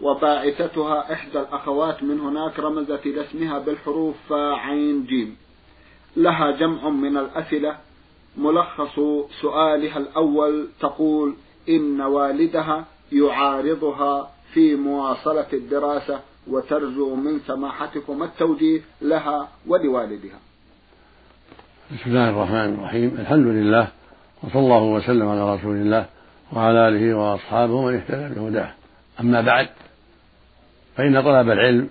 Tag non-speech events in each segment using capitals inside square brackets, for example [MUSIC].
وباعثتها إحدى الأخوات من هناك رمزت إلى اسمها بالحروف عين جيم. لها جمع من الأسئلة. ملخص سؤالها الأول تقول إن والدها يعارضها في مواصلة الدراسة وترجو من سماحتكم التوجيه لها ولوالدها. بسم الله الرحمن الرحيم. الحمد لله وصلى الله وسلم على رسول الله وعلى آله وأصحابه ومن اهتدى بهداه. أما بعد فإن طلب العلم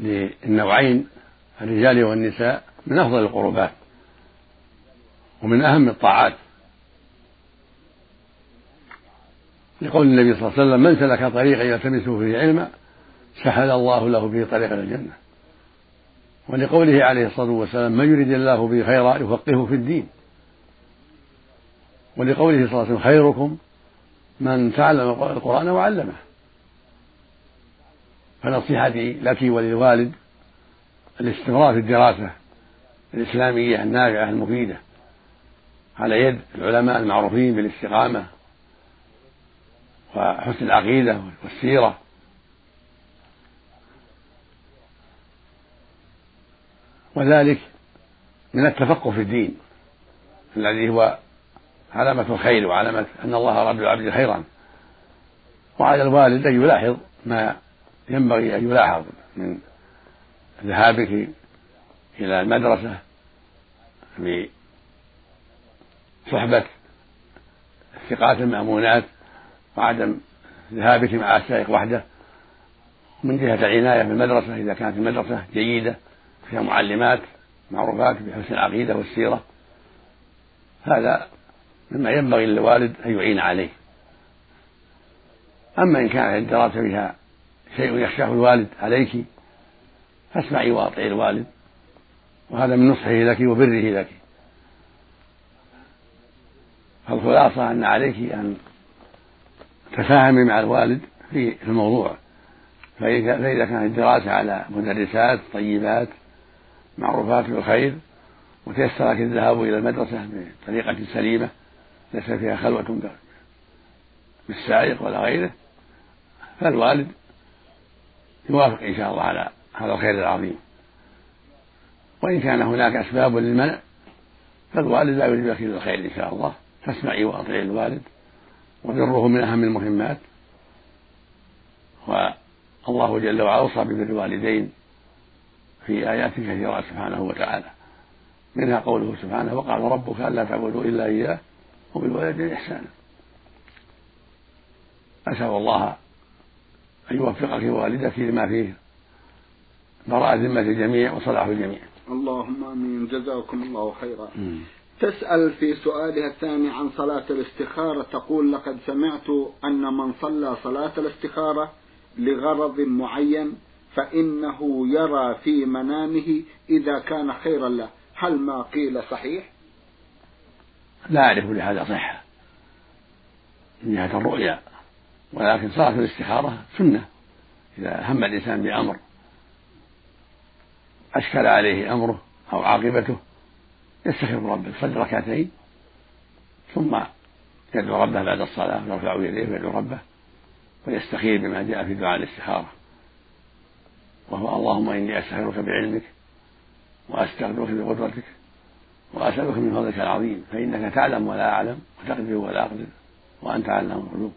للنوعين الرجال والنساء من أفضل القربات ومن أهم الطاعات. لقول النبي صلى الله عليه وسلم من سلك طريقا يلتمس فيه علما سهل الله له به طريقا الجنة. ولقوله عليه الصلاة والسلام من يريد الله به خيرا يفقهه في الدين. ولقوله صلى الله عليه وسلم خيركم من تعلم القرآن وعلمه. فنصيحتي لك وللوالد الاستمرار في الدراسة الإسلامية النافعة المفيدة على يد العلماء المعروفين بالاستقامة وحسن العقيدة والسيرة. وذلك من التفقه في الدين الذي هو علامة الخير وعلامة أن الله رب العبد خيرا. وعلى الوالد أن يلاحظ ما ينبغي أن يلاحظ من ذهابك إلى المدرسة بصحبة الثقات المأمونات وعدم ذهابك مع السائق وحده من جهة العناية بالمدرسة إذا كانت المدرسة جيدة فيها معلمات معروفات بحسن العقيدة والسيرة هذا مما ينبغي للوالد أن يعين عليه. أما إن كانت الدراسة فيها شيء يخشاه الوالد عليك فاسمعي واطعي الوالد وهذا من نصحه لك وبره لك. فالخلاصة أن عليك أن تفاهمي مع الوالد في الموضوع. فإذا كانت الدراسة على مدرسات طيبات معروفات بالخير وتيسر لك الذهاب إلى المدرسة بطريقة سليمة ليس فيها خلوة بالسائق ولا غيره فالوالد يوافق إن شاء الله على هذا الخير العظيم. وإن كان هناك أسباب للمنع فالوالد لا يريد لك إلا الخير إن شاء الله. فاسمعي وأطيعي الوالد وبره من أهم المهمات. والله جل وعلا أوصى ببر الوالدين في آيات كثيرة سبحانه وتعالى. منها قوله سبحانه وقال ربك ألا تعبدوا إلا إياه وبالوالدين إحسانا. أسأل الله أن يوفقك ووالدك لما فيه. براءة ذمة الجميع وصلاح الجميع. اللهم آمين. جزاكم الله خيرا. تسأل في سؤالها الثاني عن صلاة الاستخارة. تقول لقد سمعت أن من صلى صلاة الاستخارة لغرض معين فإنه يرى في منامه إذا كان خيرا له. هل ما قيل صحيح؟ لا أعرف لهذا صحة. من جهة الرؤيا. ولكن صلاة الاستخارة سنة. إذا هم الإنسان بأمر أشكل عليه أمره أو عاقبته يستخير ربه يصلي ركعتين ثم يدعو ربه بعد الصلاة يرفع يديه ويدعو ربه ويستخير بما جاء في دعاء الاستخارة. وهو اللهم إني أستخيرك بعلمك وأستغفرك بقدرتك وأسألك من فضلك العظيم فإنك تعلم ولا أعلم وتقدر ولا أقدر وأنت علام القلوب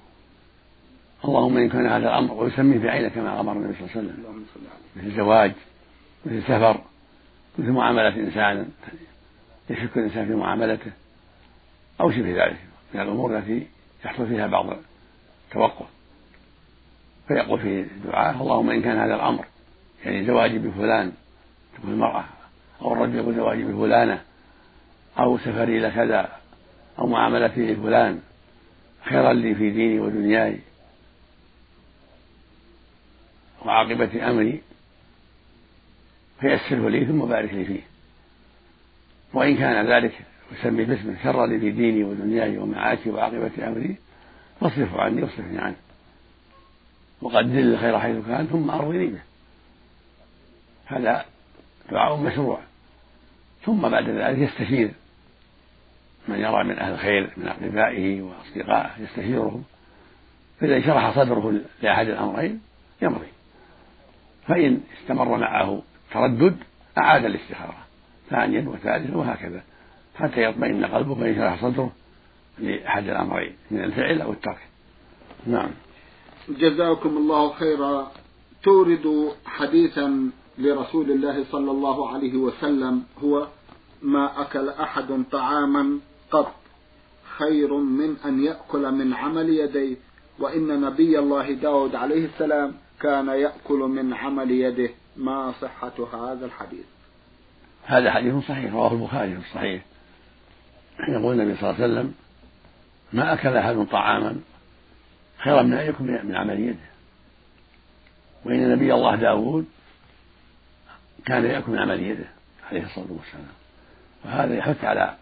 اللهم إن كان هذا الأمر ويسميه بعينه كما أمر النبي صلى الله عليه وسلم. مثل زواج مثل سفر مثل معاملة إنسان يشك الإنسان في معاملته أو شبه ذلك. من الأمور التي يحصل فيها بعض التوقف. فيقول في الدعاء اللهم إن كان هذا الأمر يعني زواجي بفلان تقول المرأة أو الرجل يقول زواجي بفلانة أو سفري إلى كذا أو معاملتي لفلان خيرا لي في ديني ودنياي. وعاقبة أمري فيسره لي ثم بارك لي فيه. وإن كان ذلك يسمي باسم شر لي في ديني ودنياي ومعاشي وعاقبة أمري فاصرفه عني واصرفني عنه وقدر الخير حيث كان ثم أرضني به هذا دعاء مشروع. ثم بعد ذلك يستشير من يرى من أهل الخير من أقربائه وأصدقائه يستشيرهم. فإذا شرح صدره لأحد الأمرين يمضي. فإن استمر معه تردد أعاد الاستخارة. ثانيا وثالثا وهكذا. حتى يطمئن قلبه وينشرح صدره لأحد الأمرين من الفعل أو الترك. نعم. جزاكم الله خيرا. تورد حديثا لرسول الله صلى الله عليه وسلم. هو ما أكل أحد طعاما قط. خير من أن يأكل من عمل يديه. وإن نبي الله داود عليه السلام كان يأكل من عمل يده. ما صحة هذا الحديث؟ هذا حديث صحيح رواه البخاري في الصحيح. يقول النبي صلى الله عليه وسلم ما أكل أحد طعاما خيرا من أن يأكل من عمل يده. وإن نبي الله داود كان يأكل من عمل يده عليه الصلاة والسلام. وهذا يحث على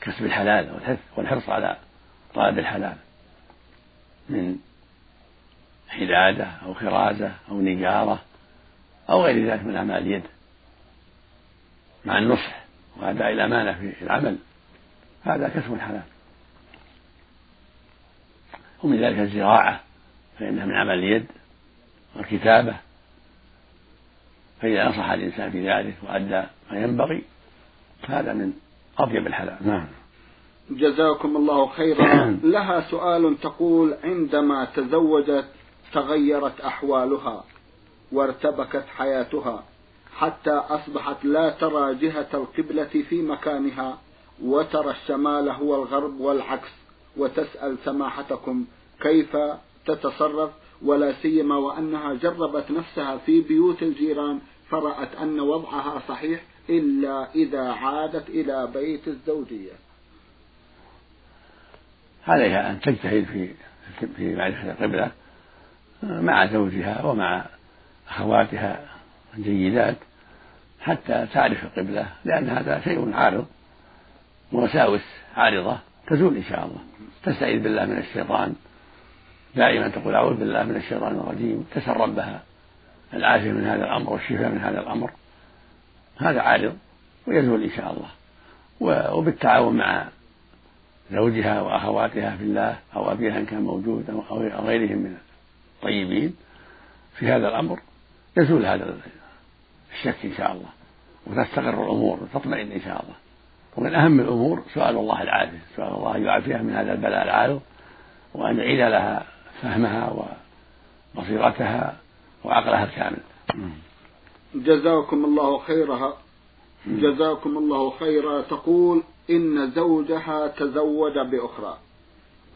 كسب الحلال والحرص على طلب الحلال من حدادة أو خرازة أو نجارة أو غير ذلك من أعمال اليد. مع النصح وأداء الأمانة في العمل. هذا كسب حلال ومن ذلك الزراعة فإنها من عمل اليد والكتابة. فإذا نصح الإنسان في ذلك وأدى ما ينبغي هذا من أطيب الحلال. نعم. جزاكم الله خيرا. [COUGHS] لها سؤال تقول عندما تزوجت تغيرت أحوالها وارتبكت حياتها حتى أصبحت لا ترى جهة القبلة في مكانها وترى الشمال هو الغرب والعكس وتسأل سماحتكم كيف تتصرف ولا سيما وأنها جربت نفسها في بيوت الجيران فرأت أن وضعها صحيح إلا إذا عادت إلى بيت الزوجية. عليها أن تجتهد في في معرفة القبلة. مع زوجها ومع أخواتها الجيدات حتى تعرف القبلة لأن هذا شيء عارض ووساوس عارضة تزول إن شاء الله. تستعيذ بالله من الشيطان. دائما تقول أعوذ بالله من الشيطان الرجيم. تسأل ربها العافية من هذا الأمر والشفاء من هذا الأمر. هذا عارض ويزول إن شاء الله. وبالتعاون مع زوجها وأخواتها في الله أو أبيها إن كان موجود أو غيرهم من الطيبين في هذا الأمر يزول هذا الشك إن شاء الله وتستقر الأمور وتطمئن إن شاء الله. ومن أهم الأمور سؤال الله العافية سؤال الله أن يعافيها من هذا البلاء العارض وأن يعيد لها فهمها وبصيرتها وعقلها الكامل. جزاكم الله خيرها. جزاكم الله خيرا. تقول إن زوجها تزوج بأخرى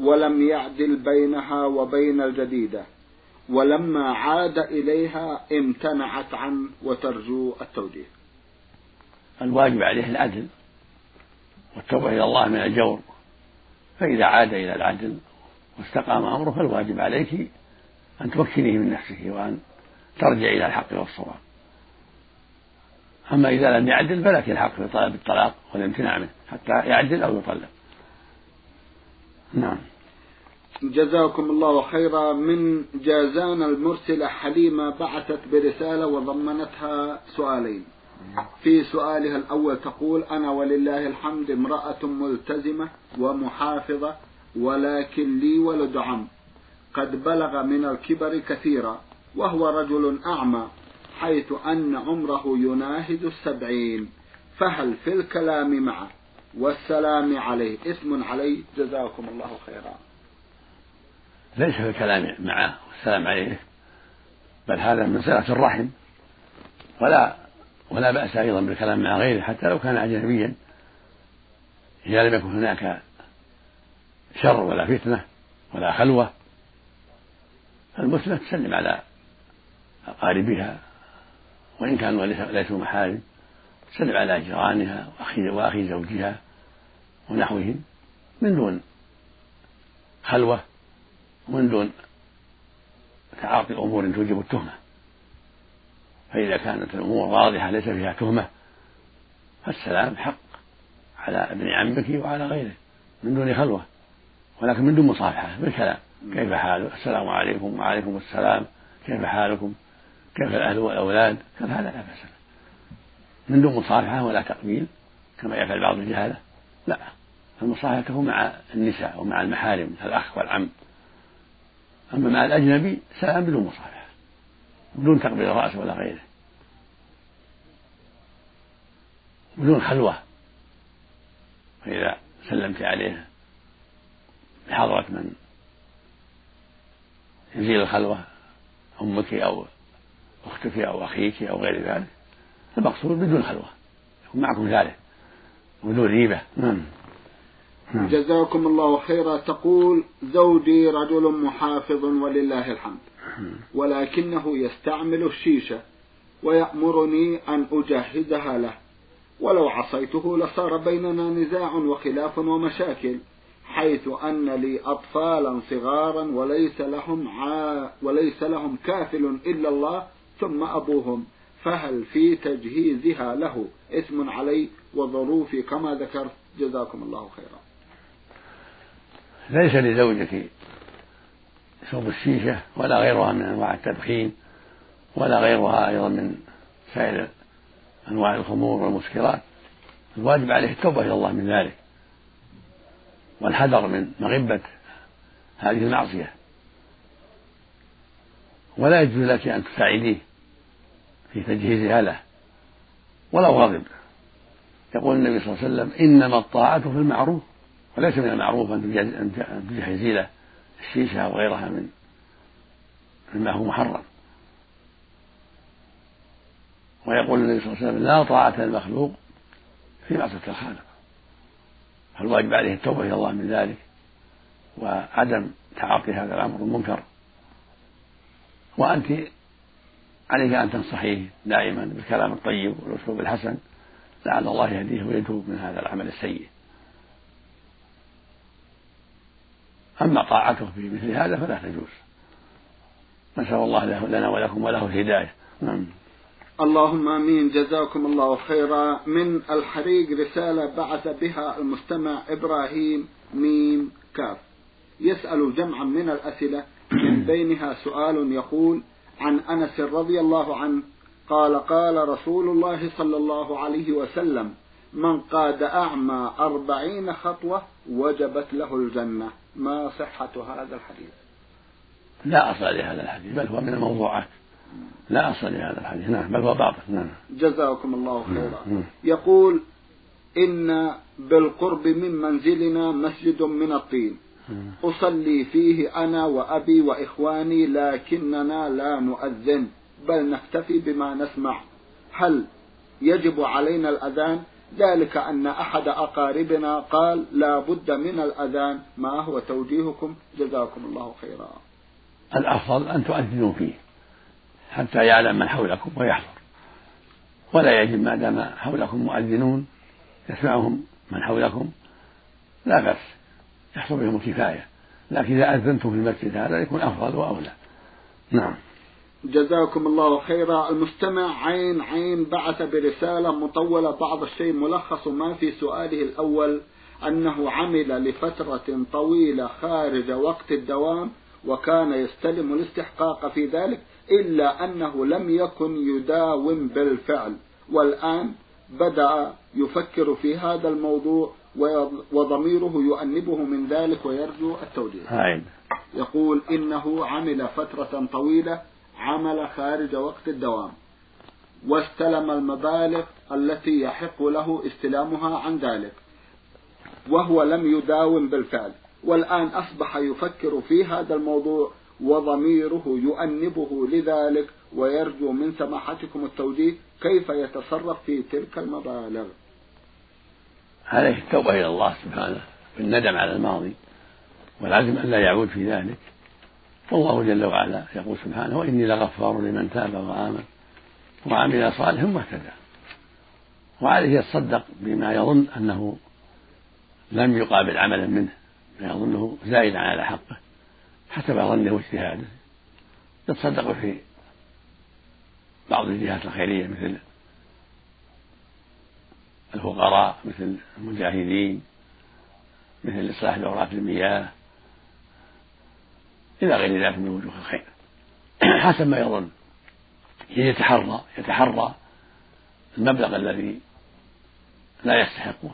ولم يعدل بينها وبين الجديدة. ولما عاد إليها امتنعت عنه وترجو التوجيه. الواجب عليه العدل والتوبة إلى الله من الجور. فإذا عاد إلى العدل واستقام أمره فالواجب عليك أن تمكنيه من نفسك وأن ترجع إلى الحق والصواب. أما إذا لم يعدل فلك الحق في طلب الطلاق والامتناع منه حتى يعدل أو يطلق. نعم. جزاكم الله خيرا. من جازان المرسلة حليمة بعثت برسالة وضمنتها سؤالين. في سؤالها الأول تقول أنا ولله الحمد امرأة ملتزمة ومحافظة ولكن لي ولد عم. قد بلغ من الكبر كثيرا وهو رجل أعمى حيث أن عمره يناهز السبعين. فهل في الكلام معه؟ والسلام عليه. إثم عليه. جزاكم الله خيرا. ليس في الكلام معه والسلام عليه بل هذا من صلة الرحم. ولا ولا بأس أيضا بالكلام مع غيره حتى لو كان أجنبيا. إذا لم يكن هناك شر ولا فتنة ولا خلوة فالمسلمة تسلم على أقاربها. وإن كانوا ليسوا محارم تسلم على جيرانها وأخي وأخي زوجها ونحوهم من دون خلوة. ومن دون تعاطي أمور توجب التهمة. فإذا كانت الأمور واضحة ليس فيها تهمة فالسلام حق على ابن عمك وعلى غيره من دون خلوة ولكن من دون مصافحة بالكلام. كيف حالك؟ السلام عليكم وعليكم السلام كيف حالكم؟ كيف الأهل والأولاد؟ كيف هذا لا بأس من دون مصافحة ولا تقبيل كما يفعل بعض الجهالة لا. المصافحة مع النساء ومع المحارم الأخ والعم. أما مع الأجنبي سلام بدون مصافحة بدون تقبيل الرأس ولا غيره. بدون خلوة. فإذا سلمت عليه بحضرة من يزيل الخلوة أمك أو أختك أو أخيك أو غير ذلك المقصود بدون خلوة يكون معكم ذلك بدون ريبة. نعم. نعم. جزاكم الله خيرا. تقول زوجي رجل محافظ ولله الحمد ولكنه يستعمل الشيشة ويأمرني أن أجهزها له. ولو عصيته لصار بيننا نزاع وخلاف ومشاكل حيث أن لي أطفالا صغارا وليس لهم عا وليس لهم كافل إلا الله ثم أبوهم. فهل في تجهيزها له إثم علي وظروفي كما ذكرت؟ جزاكم الله خيرا. ليس لزوجك شرب الشيشة ولا غيرها من أنواع التدخين ولا غيرها أيضا من سائر أنواع الخمور والمسكرات. الواجب عليه التوبة إلى الله من ذلك. والحذر من مغبة هذه المعصية. ولا يجوز لك أن تساعديه في تجهيزها له. ولو غضب. يقول النبي صلى الله عليه وسلم إنما الطاعة في المعروف. وليس من المعروف أن تجهزي له الشيشة أو غيرها من مما هو محرم. ويقول النبي صلى الله عليه وسلم لا طاعة للمخلوق في معصية الخالق. فالواجب عليه التوبة إلى الله من ذلك وعدم تعاطي هذا الأمر المنكر. وأنت عليك أن تنصحيه دائما بالكلام الطيب والأسلوب الحسن لعل الله يهديه ويتوب من هذا العمل السيء. أما طاعته في مثل هذا فلا تجوز نسأل الله له لنا ولكم وله الهداية. نعم. اللهم آمين. جزاكم الله خيرا. من الحريق رسالة بعث بها المستمع إبراهيم ميم كاف. يسأل جمعا من الأسئلة. من بينها سؤال يقول عن أنس رضي الله عنه قال قال رسول الله صلى الله عليه وسلم من قاد أعمى أربعين خطوة وجبت له الجنة. ما صحة هذا الحديث؟ لا أصل لهذا الحديث بل هو من الموضوعات. لا أصل لهذا الحديث نعم بل هو باطل نعم. جزاكم الله خيرا. نعم. يقول إن بالقرب من منزلنا مسجد من الطين. أصلي فيه أنا وأبي وإخواني لكننا لا نؤذن بل نكتفي بما نسمع. هل يجب علينا الأذان؟ ذلك أن أحد أقاربنا قال لا بد من الأذان ما هو توجيهكم؟ جزاكم الله خيرا. الأفضل أن تؤذنوا فيه حتى يعلم من حولكم ويحضر. ولا يجب ما دام حولكم مؤذنون يسمعهم من حولكم لا بأس يحصل بهم الكفاية. لكن إذا أذنتم في المسجد هذا يكون أفضل وأولى. نعم. جزاكم الله خيرا. المستمع عين عين بعث برسالة مطولة بعض الشيء ملخص ما في سؤاله الأول أنه عمل لفترة طويلة خارج وقت الدوام وكان يستلم الاستحقاق في ذلك إلا أنه لم يكن يداوم بالفعل. والآن بدأ يفكر في هذا الموضوع وضميره يؤنبه من ذلك ويرجو التوجيه. يقول إنه عمل فترة طويلة عمل خارج وقت الدوام واستلم المبالغ التي يحق له استلامها عن ذلك وهو لم يداوم بالفعل. والآن أصبح يفكر في هذا الموضوع وضميره يؤنبه لذلك ويرجو من سماحتكم التوجيه كيف يتصرف في تلك المبالغ. عليه التوبة إلى الله سبحانه بالندم على الماضي والعزم أن لا يعود في ذلك. والله جل وعلا يقول سبحانه وإني لغفار لمن تاب وآمن وعمل صالحا واهتدى وعليه يتصدق بما يظن أنه لم يقابل عملا منه ما يظنه زائدا على حقه حسب ظنه واجتهاده يتصدق في بعض الجهات الخيرية مثل الفقراء مثل المجاهدين مثل إصلاح دورات المياه إلى غير ذلك من وجوه الخير. [CLEARS THROAT] حسب ما يظن. يتحرى يتحرى المبلغ الذي لا يستحقه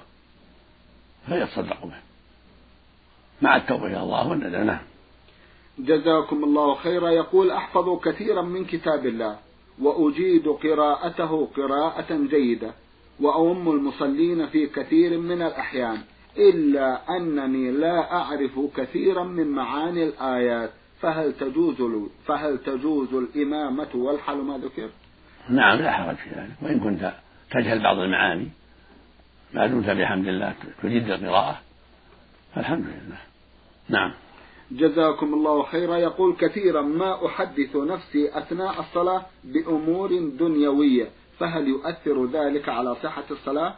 فيتصدق به. مع التوبة إلى الله والندم. نعم. جزاكم الله خيرا. يقول أحفظ كثيرا من كتاب الله وأجيد قراءته قراءة جيدة وأؤم المصلين في كثير من الأحيان. إلا أنني لا أعرف كثيرا من معاني الآيات فهل تجوز فهل تجوز الإمامة والحل؟ ما ذكر؟ نعم لا حرج في ذلك. وإن كنت تجهل بعض المعاني ما دمت بحمد الله تجد القراءة فالحمد لله. نعم. جزاكم الله خيرا. يقول كثيرا ما أحدث نفسي أثناء الصلاة بأمور دنيوية فهل يؤثر ذلك على صحة الصلاة؟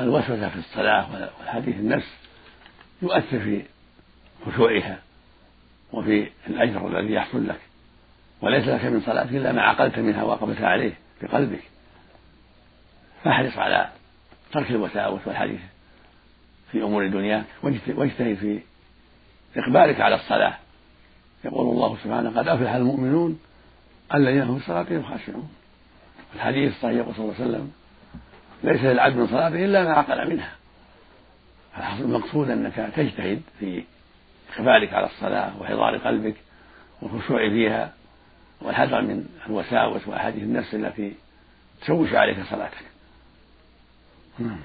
الوسوسة في الصلاة والحديث النفس يؤثر في خشوعها وفي الأجر الذي يحصل لك. وليس لك من صلاتك إلا ما عقلت منها وأقبلت عليه بقلبك. فاحرص على ترك الوساوس والحديث في أمور دنياك واجتهد في إقبالك على الصلاة. يقول الله سبحانه قد أفلح المؤمنون الذين هم في صلاتهم خاشعون. الحديث الصحيح يقول صلى الله عليه وسلم ليس للعبد من صلاته إلا ما عقل منها. المقصود أنك تجتهد في إقبالك على الصلاة وحضار قلبك والخشوع فيها والحذر من الوساوس وأحاديث النفس التي تشوش عليك صلاتك. نعم.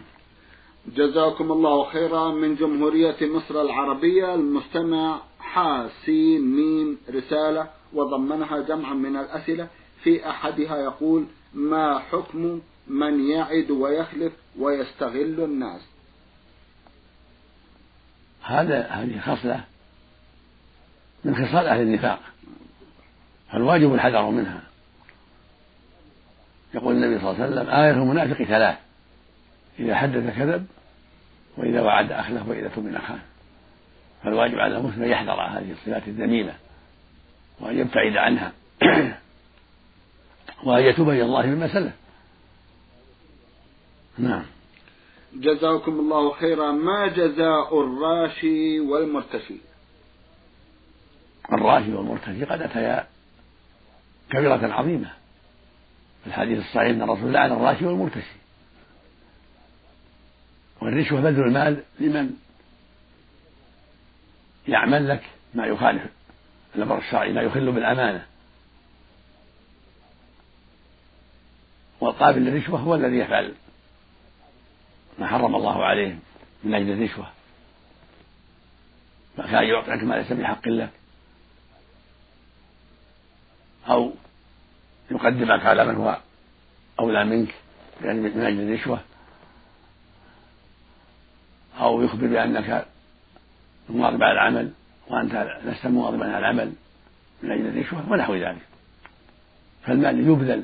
جزاكم الله خيرا من جمهورية مصر العربية. المستمع حاسين ميم رسالة وضمنها جمعا من الأسئلة. في أحدها يقول ما حكم من يعد ويخلف ويستغل الناس. هذا هذه خصلة من خصال أهل النفاق. فالواجب الحذر منها. يقول النبي صلى الله عليه وسلم آية المنافق ثلاث إذا حدث كذب وإذا وعد أخلف وإذا تؤمن خان فالواجب على المسلم أن يحذر هذه الصفات الذميمة وأن يبتعد عنها. [CLEARS THROAT] وأن يتوب إلى الله مما سلف. نعم. جزاكم الله خيرا. ما جزاء الراشي والمرتشي الراشي والمرتشي قد أتيا كبيرة عظيمة. في الحديث الصحيح أن الرسول لعن الراشي والمرتشي. والرشوة بذل المال لمن يعمل لك ما يخالف الأمر الشرعي ما يخل بالأمانة. والقابل للرشوة هو الذي يفعل. ما حرم الله عليه من أجل الرشوة. فكان يعطيك ما ليس بحق لك. أو يقدمك على من هو أولى منك يعني من أجل الرشوة. أو يخبر بأنك مواظب على العمل وأنت لست مواظبا على العمل من أجل الرشوة ونحو ذلك. فالمال يبذل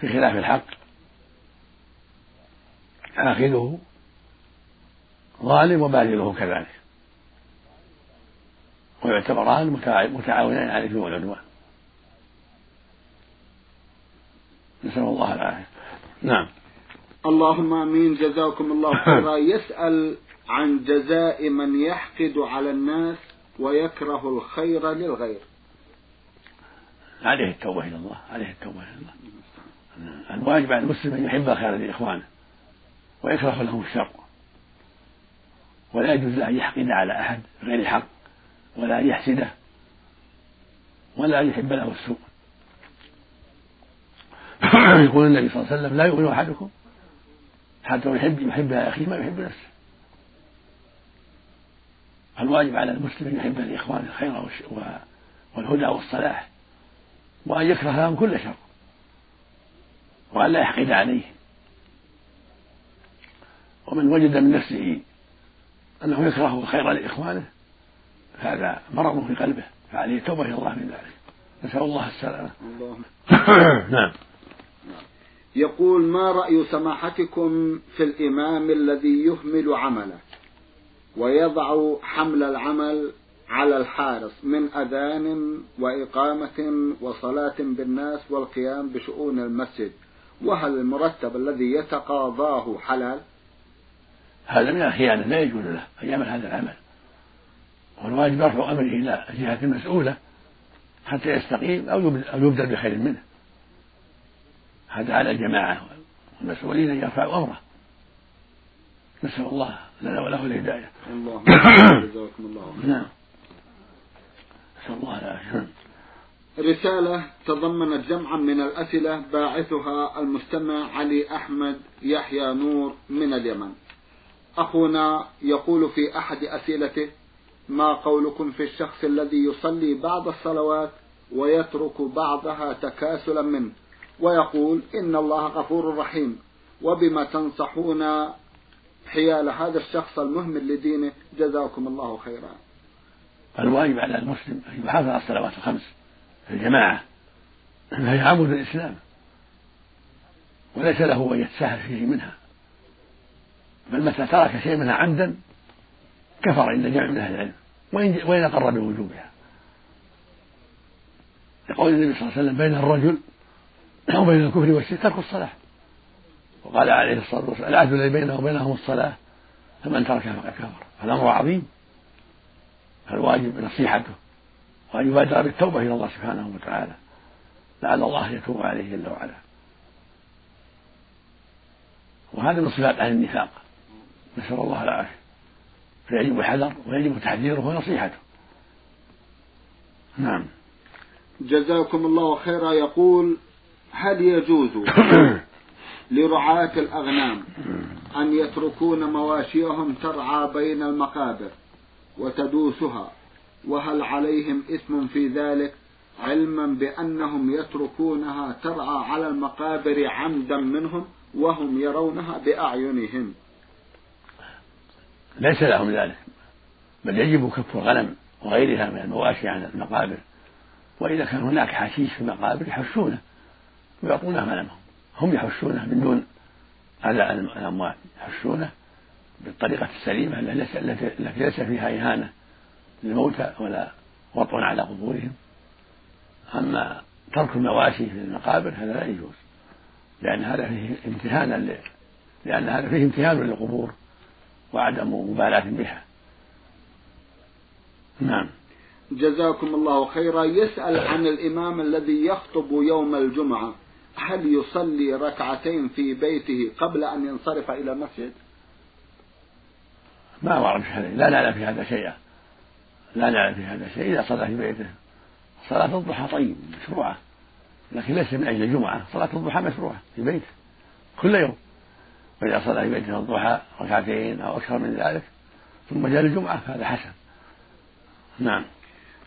في خلاف الحق. آخذه ظالم وباذله كذلك. ويعتبران متعاونان على الإثم والعدوان نسأل الله العافية. نعم. اللهم آمين. جزاكم الله [LAUGHS] خيرا. يسأل عن جزاء من يحقد على الناس ويكره الخير للغير. عليه التوبة إلى الله. عليه التوبة إلى الله. الواجب على المسلم أن يحب الخير لإخوانه. ويكره لهم الشر. ولا يجوز له أن يحقد على أحد غير حق ولا أن يحسده ولا أن يحب له السوء. [CLEARS THROAT] يقول النبي صلى الله عليه وسلم لا يؤمن أحدكم حتى يحب يحب أخيه ما يحب نفسه. الواجب على المسلم أن يحب لإخوانه الخير والهدى والصلاح وأن يكره لهم كل شر وأن لا يحقد عليه. ومن وجد من نفسه أنه يكره الخير لإخوانه هذا مرض في قلبه فعليه توبة إلى الله من ذلك. نسأل الله السلامة. [COUGHS] نعم. يقول ما رأي سماحتكم في الإمام الذي يهمل عمله ويضع حمل العمل على الحارس من أذان وإقامة وصلاة بالناس والقيام بشؤون المسجد؟ وهل المرتب الذي يتقاضاه حلال؟ هذا من الخيانة لا يجوز له أن يعمل هذا العمل. والواجب رفع أمره إلى الجهة المسؤولة حتى يستقيم أو يبدل بخير منه. هذا على الجماعة والمسؤولين أن يرفعوا أمره. نسأل الله لنا وله الهداية. جزاكم الله نعم. نسأل الله العافية. رسالة تضمنت جمعا من الأسئلة باعثها المستمع علي أحمد يحيى نور من اليمن. أخونا يقول في أحد أسئلته ما قولكم في الشخص الذي يصلي بعض الصلوات ويترك بعضها تكاسلا منه؟ ويقول إن الله غفور رحيم وبما تنصحون حيال هذا الشخص المهمل لدينه جزاكم الله خيرا. الواجب على المسلم أن يحافظ على الصلوات الخمس في الجماعة فهي عمود الإسلام وليس له أن يتساهل فيه منها. بل متى ترك شيء منها عمدا كفر عند جمع من أهل العلم. وإن وإن أقر بوجوبها. يقول النبي صلى الله عليه وسلم بين الرجل وبين الكفر والشرك ترك الصلاة. وقال عليه الصلاة والسلام العهد الذي بينه وبينهم الصلاة. فمن تركها فقد كفر. فالأمر عظيم. فالواجب نصيحته. وأن يبادر بالتوبة إلى الله سبحانه وتعالى. لعل الله يتوب عليه جل وعلا. وهذا من صفات أهل النفاق. نسأل الله العافية. فيجب الحذر ويجب تحذيره ونصيحته. نعم. جزاكم الله خيرا. يقول هل يجوز [COUGHS] لرعاة الأغنام أن يتركون مواشيهم ترعى بين المقابر وتدوسها؟ وهل عليهم إثم في ذلك علما بأنهم يتركونها ترعى على المقابر عمدا منهم وهم يرونها بأعينهم؟ ليس لهم ذلك. بل يجب كف الغنم وغيرها من المواشي عن المقابر. وإذا كان هناك حشيش في المقابر يحشونه ويعطونه غنمهم. هم يحشونه من دون أذى الأموال يحشونه بالطريقة السليمة التي ليس فيها إهانة للموتى ولا وطن على قبورهم. أما ترك المواشي في المقابر هذا لا يجوز لأن هذا فيه امتهانا لأن هذا فيه امتهان للقبور. وعدم مبالاة بها. نعم. جزاكم الله خيرا. يسأل عن الإمام الذي يخطب يوم الجمعة. هل يصلي ركعتين في بيته قبل أن ينصرف إلى المسجد؟ ما ورد في هذا لا نعلم في هذا شيئا. لا نعلم في هذا شيء. إذا صلى في بيته. صلاة الضحى طيب مشروعة. لكن ليس من أجل الجمعة. صلاة الضحى مشروعة في بيته. كل يوم. وإذا صلى في بيته الضحى ركعتين أو أكثر من ذلك ثم جاء الجمعة فهذا حسن. نعم.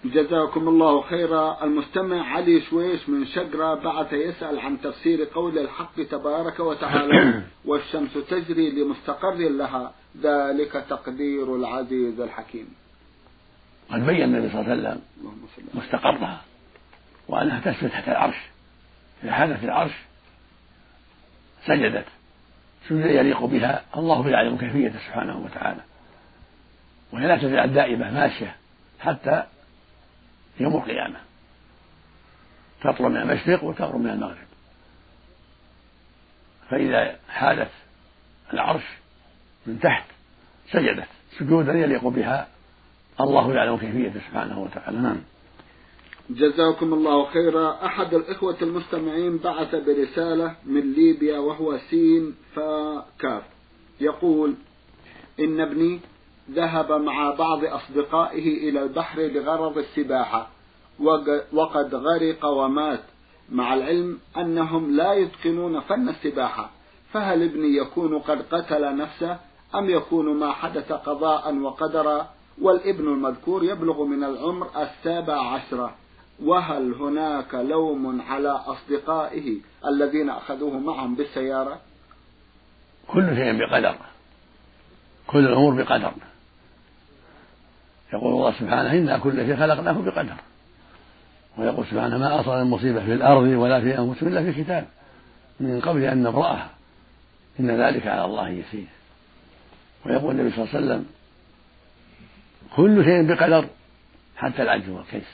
جزاكم الله خيرا. المستمع علي شويش من شقرة بعث يسأل عن تفسير قول الحق تبارك وتعالى [COUGHS] والشمس تجري لمستقر لها ذلك تقدير العزيز الحكيم. قد بين النبي صلى الله عليه وسلم مستقرها وأنها تسجد تحت العرش. إذا حدث العرش سجدت. سجد يليق بها الله يعلم كيفيته سبحانه وتعالى. وهي لا تزال دائمة ماشية حتى يوم القيامة. تطلع من المشرق وتغرب من المغرب. فإذا حالت العرش من تحت سجدت سجودا يليق بها الله يعلم كيفيته سبحانه وتعالى. نعم. جزاكم الله خيرا. أحد الإخوة المستمعين بعث برسالة من ليبيا وهو سين فكاف. يقول إن ابني ذهب مع بعض أصدقائه إلى البحر لغرض السباحة وقد غرق ومات مع العلم أنهم لا يتقنون فن السباحة. فهل ابني يكون قد قتل نفسه أم يكون ما حدث قضاء وقدرا؟ والابن المذكور يبلغ من العمر السابع عشرة وهل هناك لوم على أصدقائه الذين أخذوه معهم بالسيارة؟ كل شيء بقدر. كل الأمور بقدر. يقول الله سبحانه إنا كل شيء خلقناه بقدر. ويقول سبحانه ما أصاب المصيبة في الأرض ولا في أنفسهم إلا في كتاب. من قبل أن نبرأها. إن ذلك على الله يسير. ويقول النبي صلى الله عليه وسلم كل شيء بقدر حتى العجز والكيس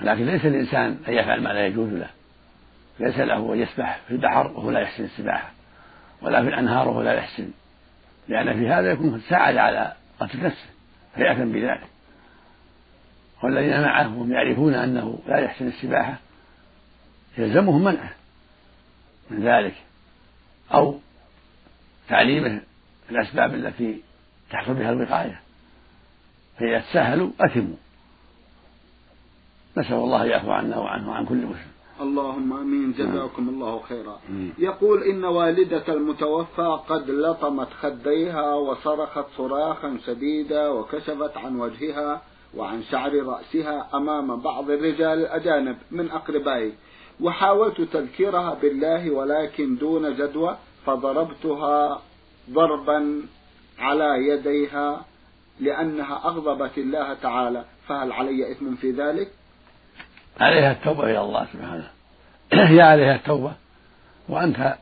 لكن ليس الإنسان أن يفعل ما لا يجوز له. ليس له أن يسبح في البحر وهو لا يحسن السباحة ولا في الأنهار وهو لا يحسن لأن في هذا يكون ساعد على قتل نفسه فيأثم بذلك. والذين معه وهم يعرفون أنه لا يحسن السباحة يلزمهم منعه من ذلك أو تعليمه الأسباب التي تحصل بها الوقاية. فإذا تساهلوا أثموا نسأل الله يعفو عنا وعنه وعن كل مسلم. اللهم آمين. جزاكم الله خيرا. يقول إن والدة المتوفى قد لطمت خديها وصرخت صراخا شديدا وكشفت عن وجهها وعن شعر رأسها أمام بعض الرجال الأجانب من أقربائي. وحاولت تذكيرها بالله ولكن دون جدوى فضربتها ضربا على يديها لأنها أغضبت الله تعالى. فهل علي إثم في ذلك؟ عليها التوبة إلى الله سبحانه. [CLEARS THROAT] هي عليها التوبة وأنت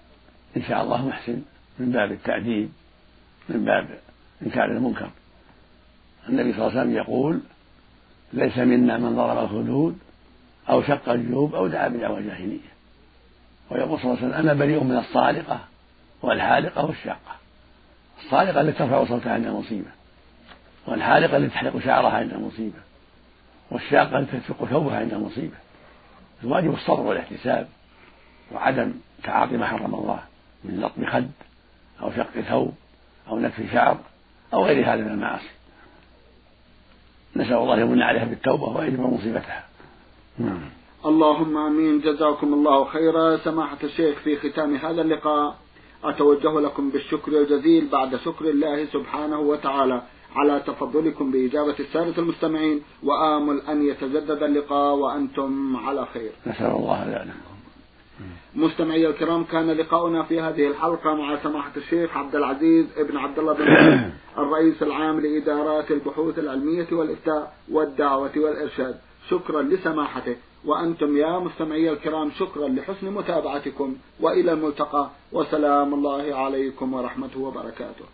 إن شاء الله محسن من باب التأديب من باب إنكار المنكر. النبي صلى الله عليه وسلم يقول ليس منا من ضرب الخدود أو شق الجيوب أو دعا بدعوى جاهلية ويقول صلى الله عليه وسلم أنا بريء من الصالقة والحالقة والشاقة. الصالقة التي ترفع صوتها عند المصيبة والحالقة التي تحلق شعرها عند المصيبة. والشاقة تشق ثوبها عند المصيبة الواجب الصبر والاحتساب وعدم تعاطي ما حرم الله من لطم خد أو شق ثوب أو نتف شعر أو غير هذا من المعاصي. نسأل الله يمن عليها بالتوبة ويجب مصيبتها. نعم. اللهم آمين. جزاكم الله خيرا. سماحة الشيخ في ختام هذا اللقاء أتوجه لكم بالشكر الجزيل بعد شكر الله سبحانه وتعالى. على تفضلكم بإجابة السادة المستمعين وآمل أن يتجدد اللقاء وأنتم على خير. نسأل الله ذلك مستمعي الكرام كان لقاؤنا في هذه الحلقة مع سماحة الشيخ عبد العزيز ابن عبد الله بن [COUGHS] الرئيس العام لإدارات البحوث العلمية والإفتاء والدعوة والإرشاد. شكرا لسماحته. وأنتم يا مستمعي الكرام شكرا لحسن متابعتكم. وإلى الملتقى. وسلام الله عليكم ورحمته وبركاته.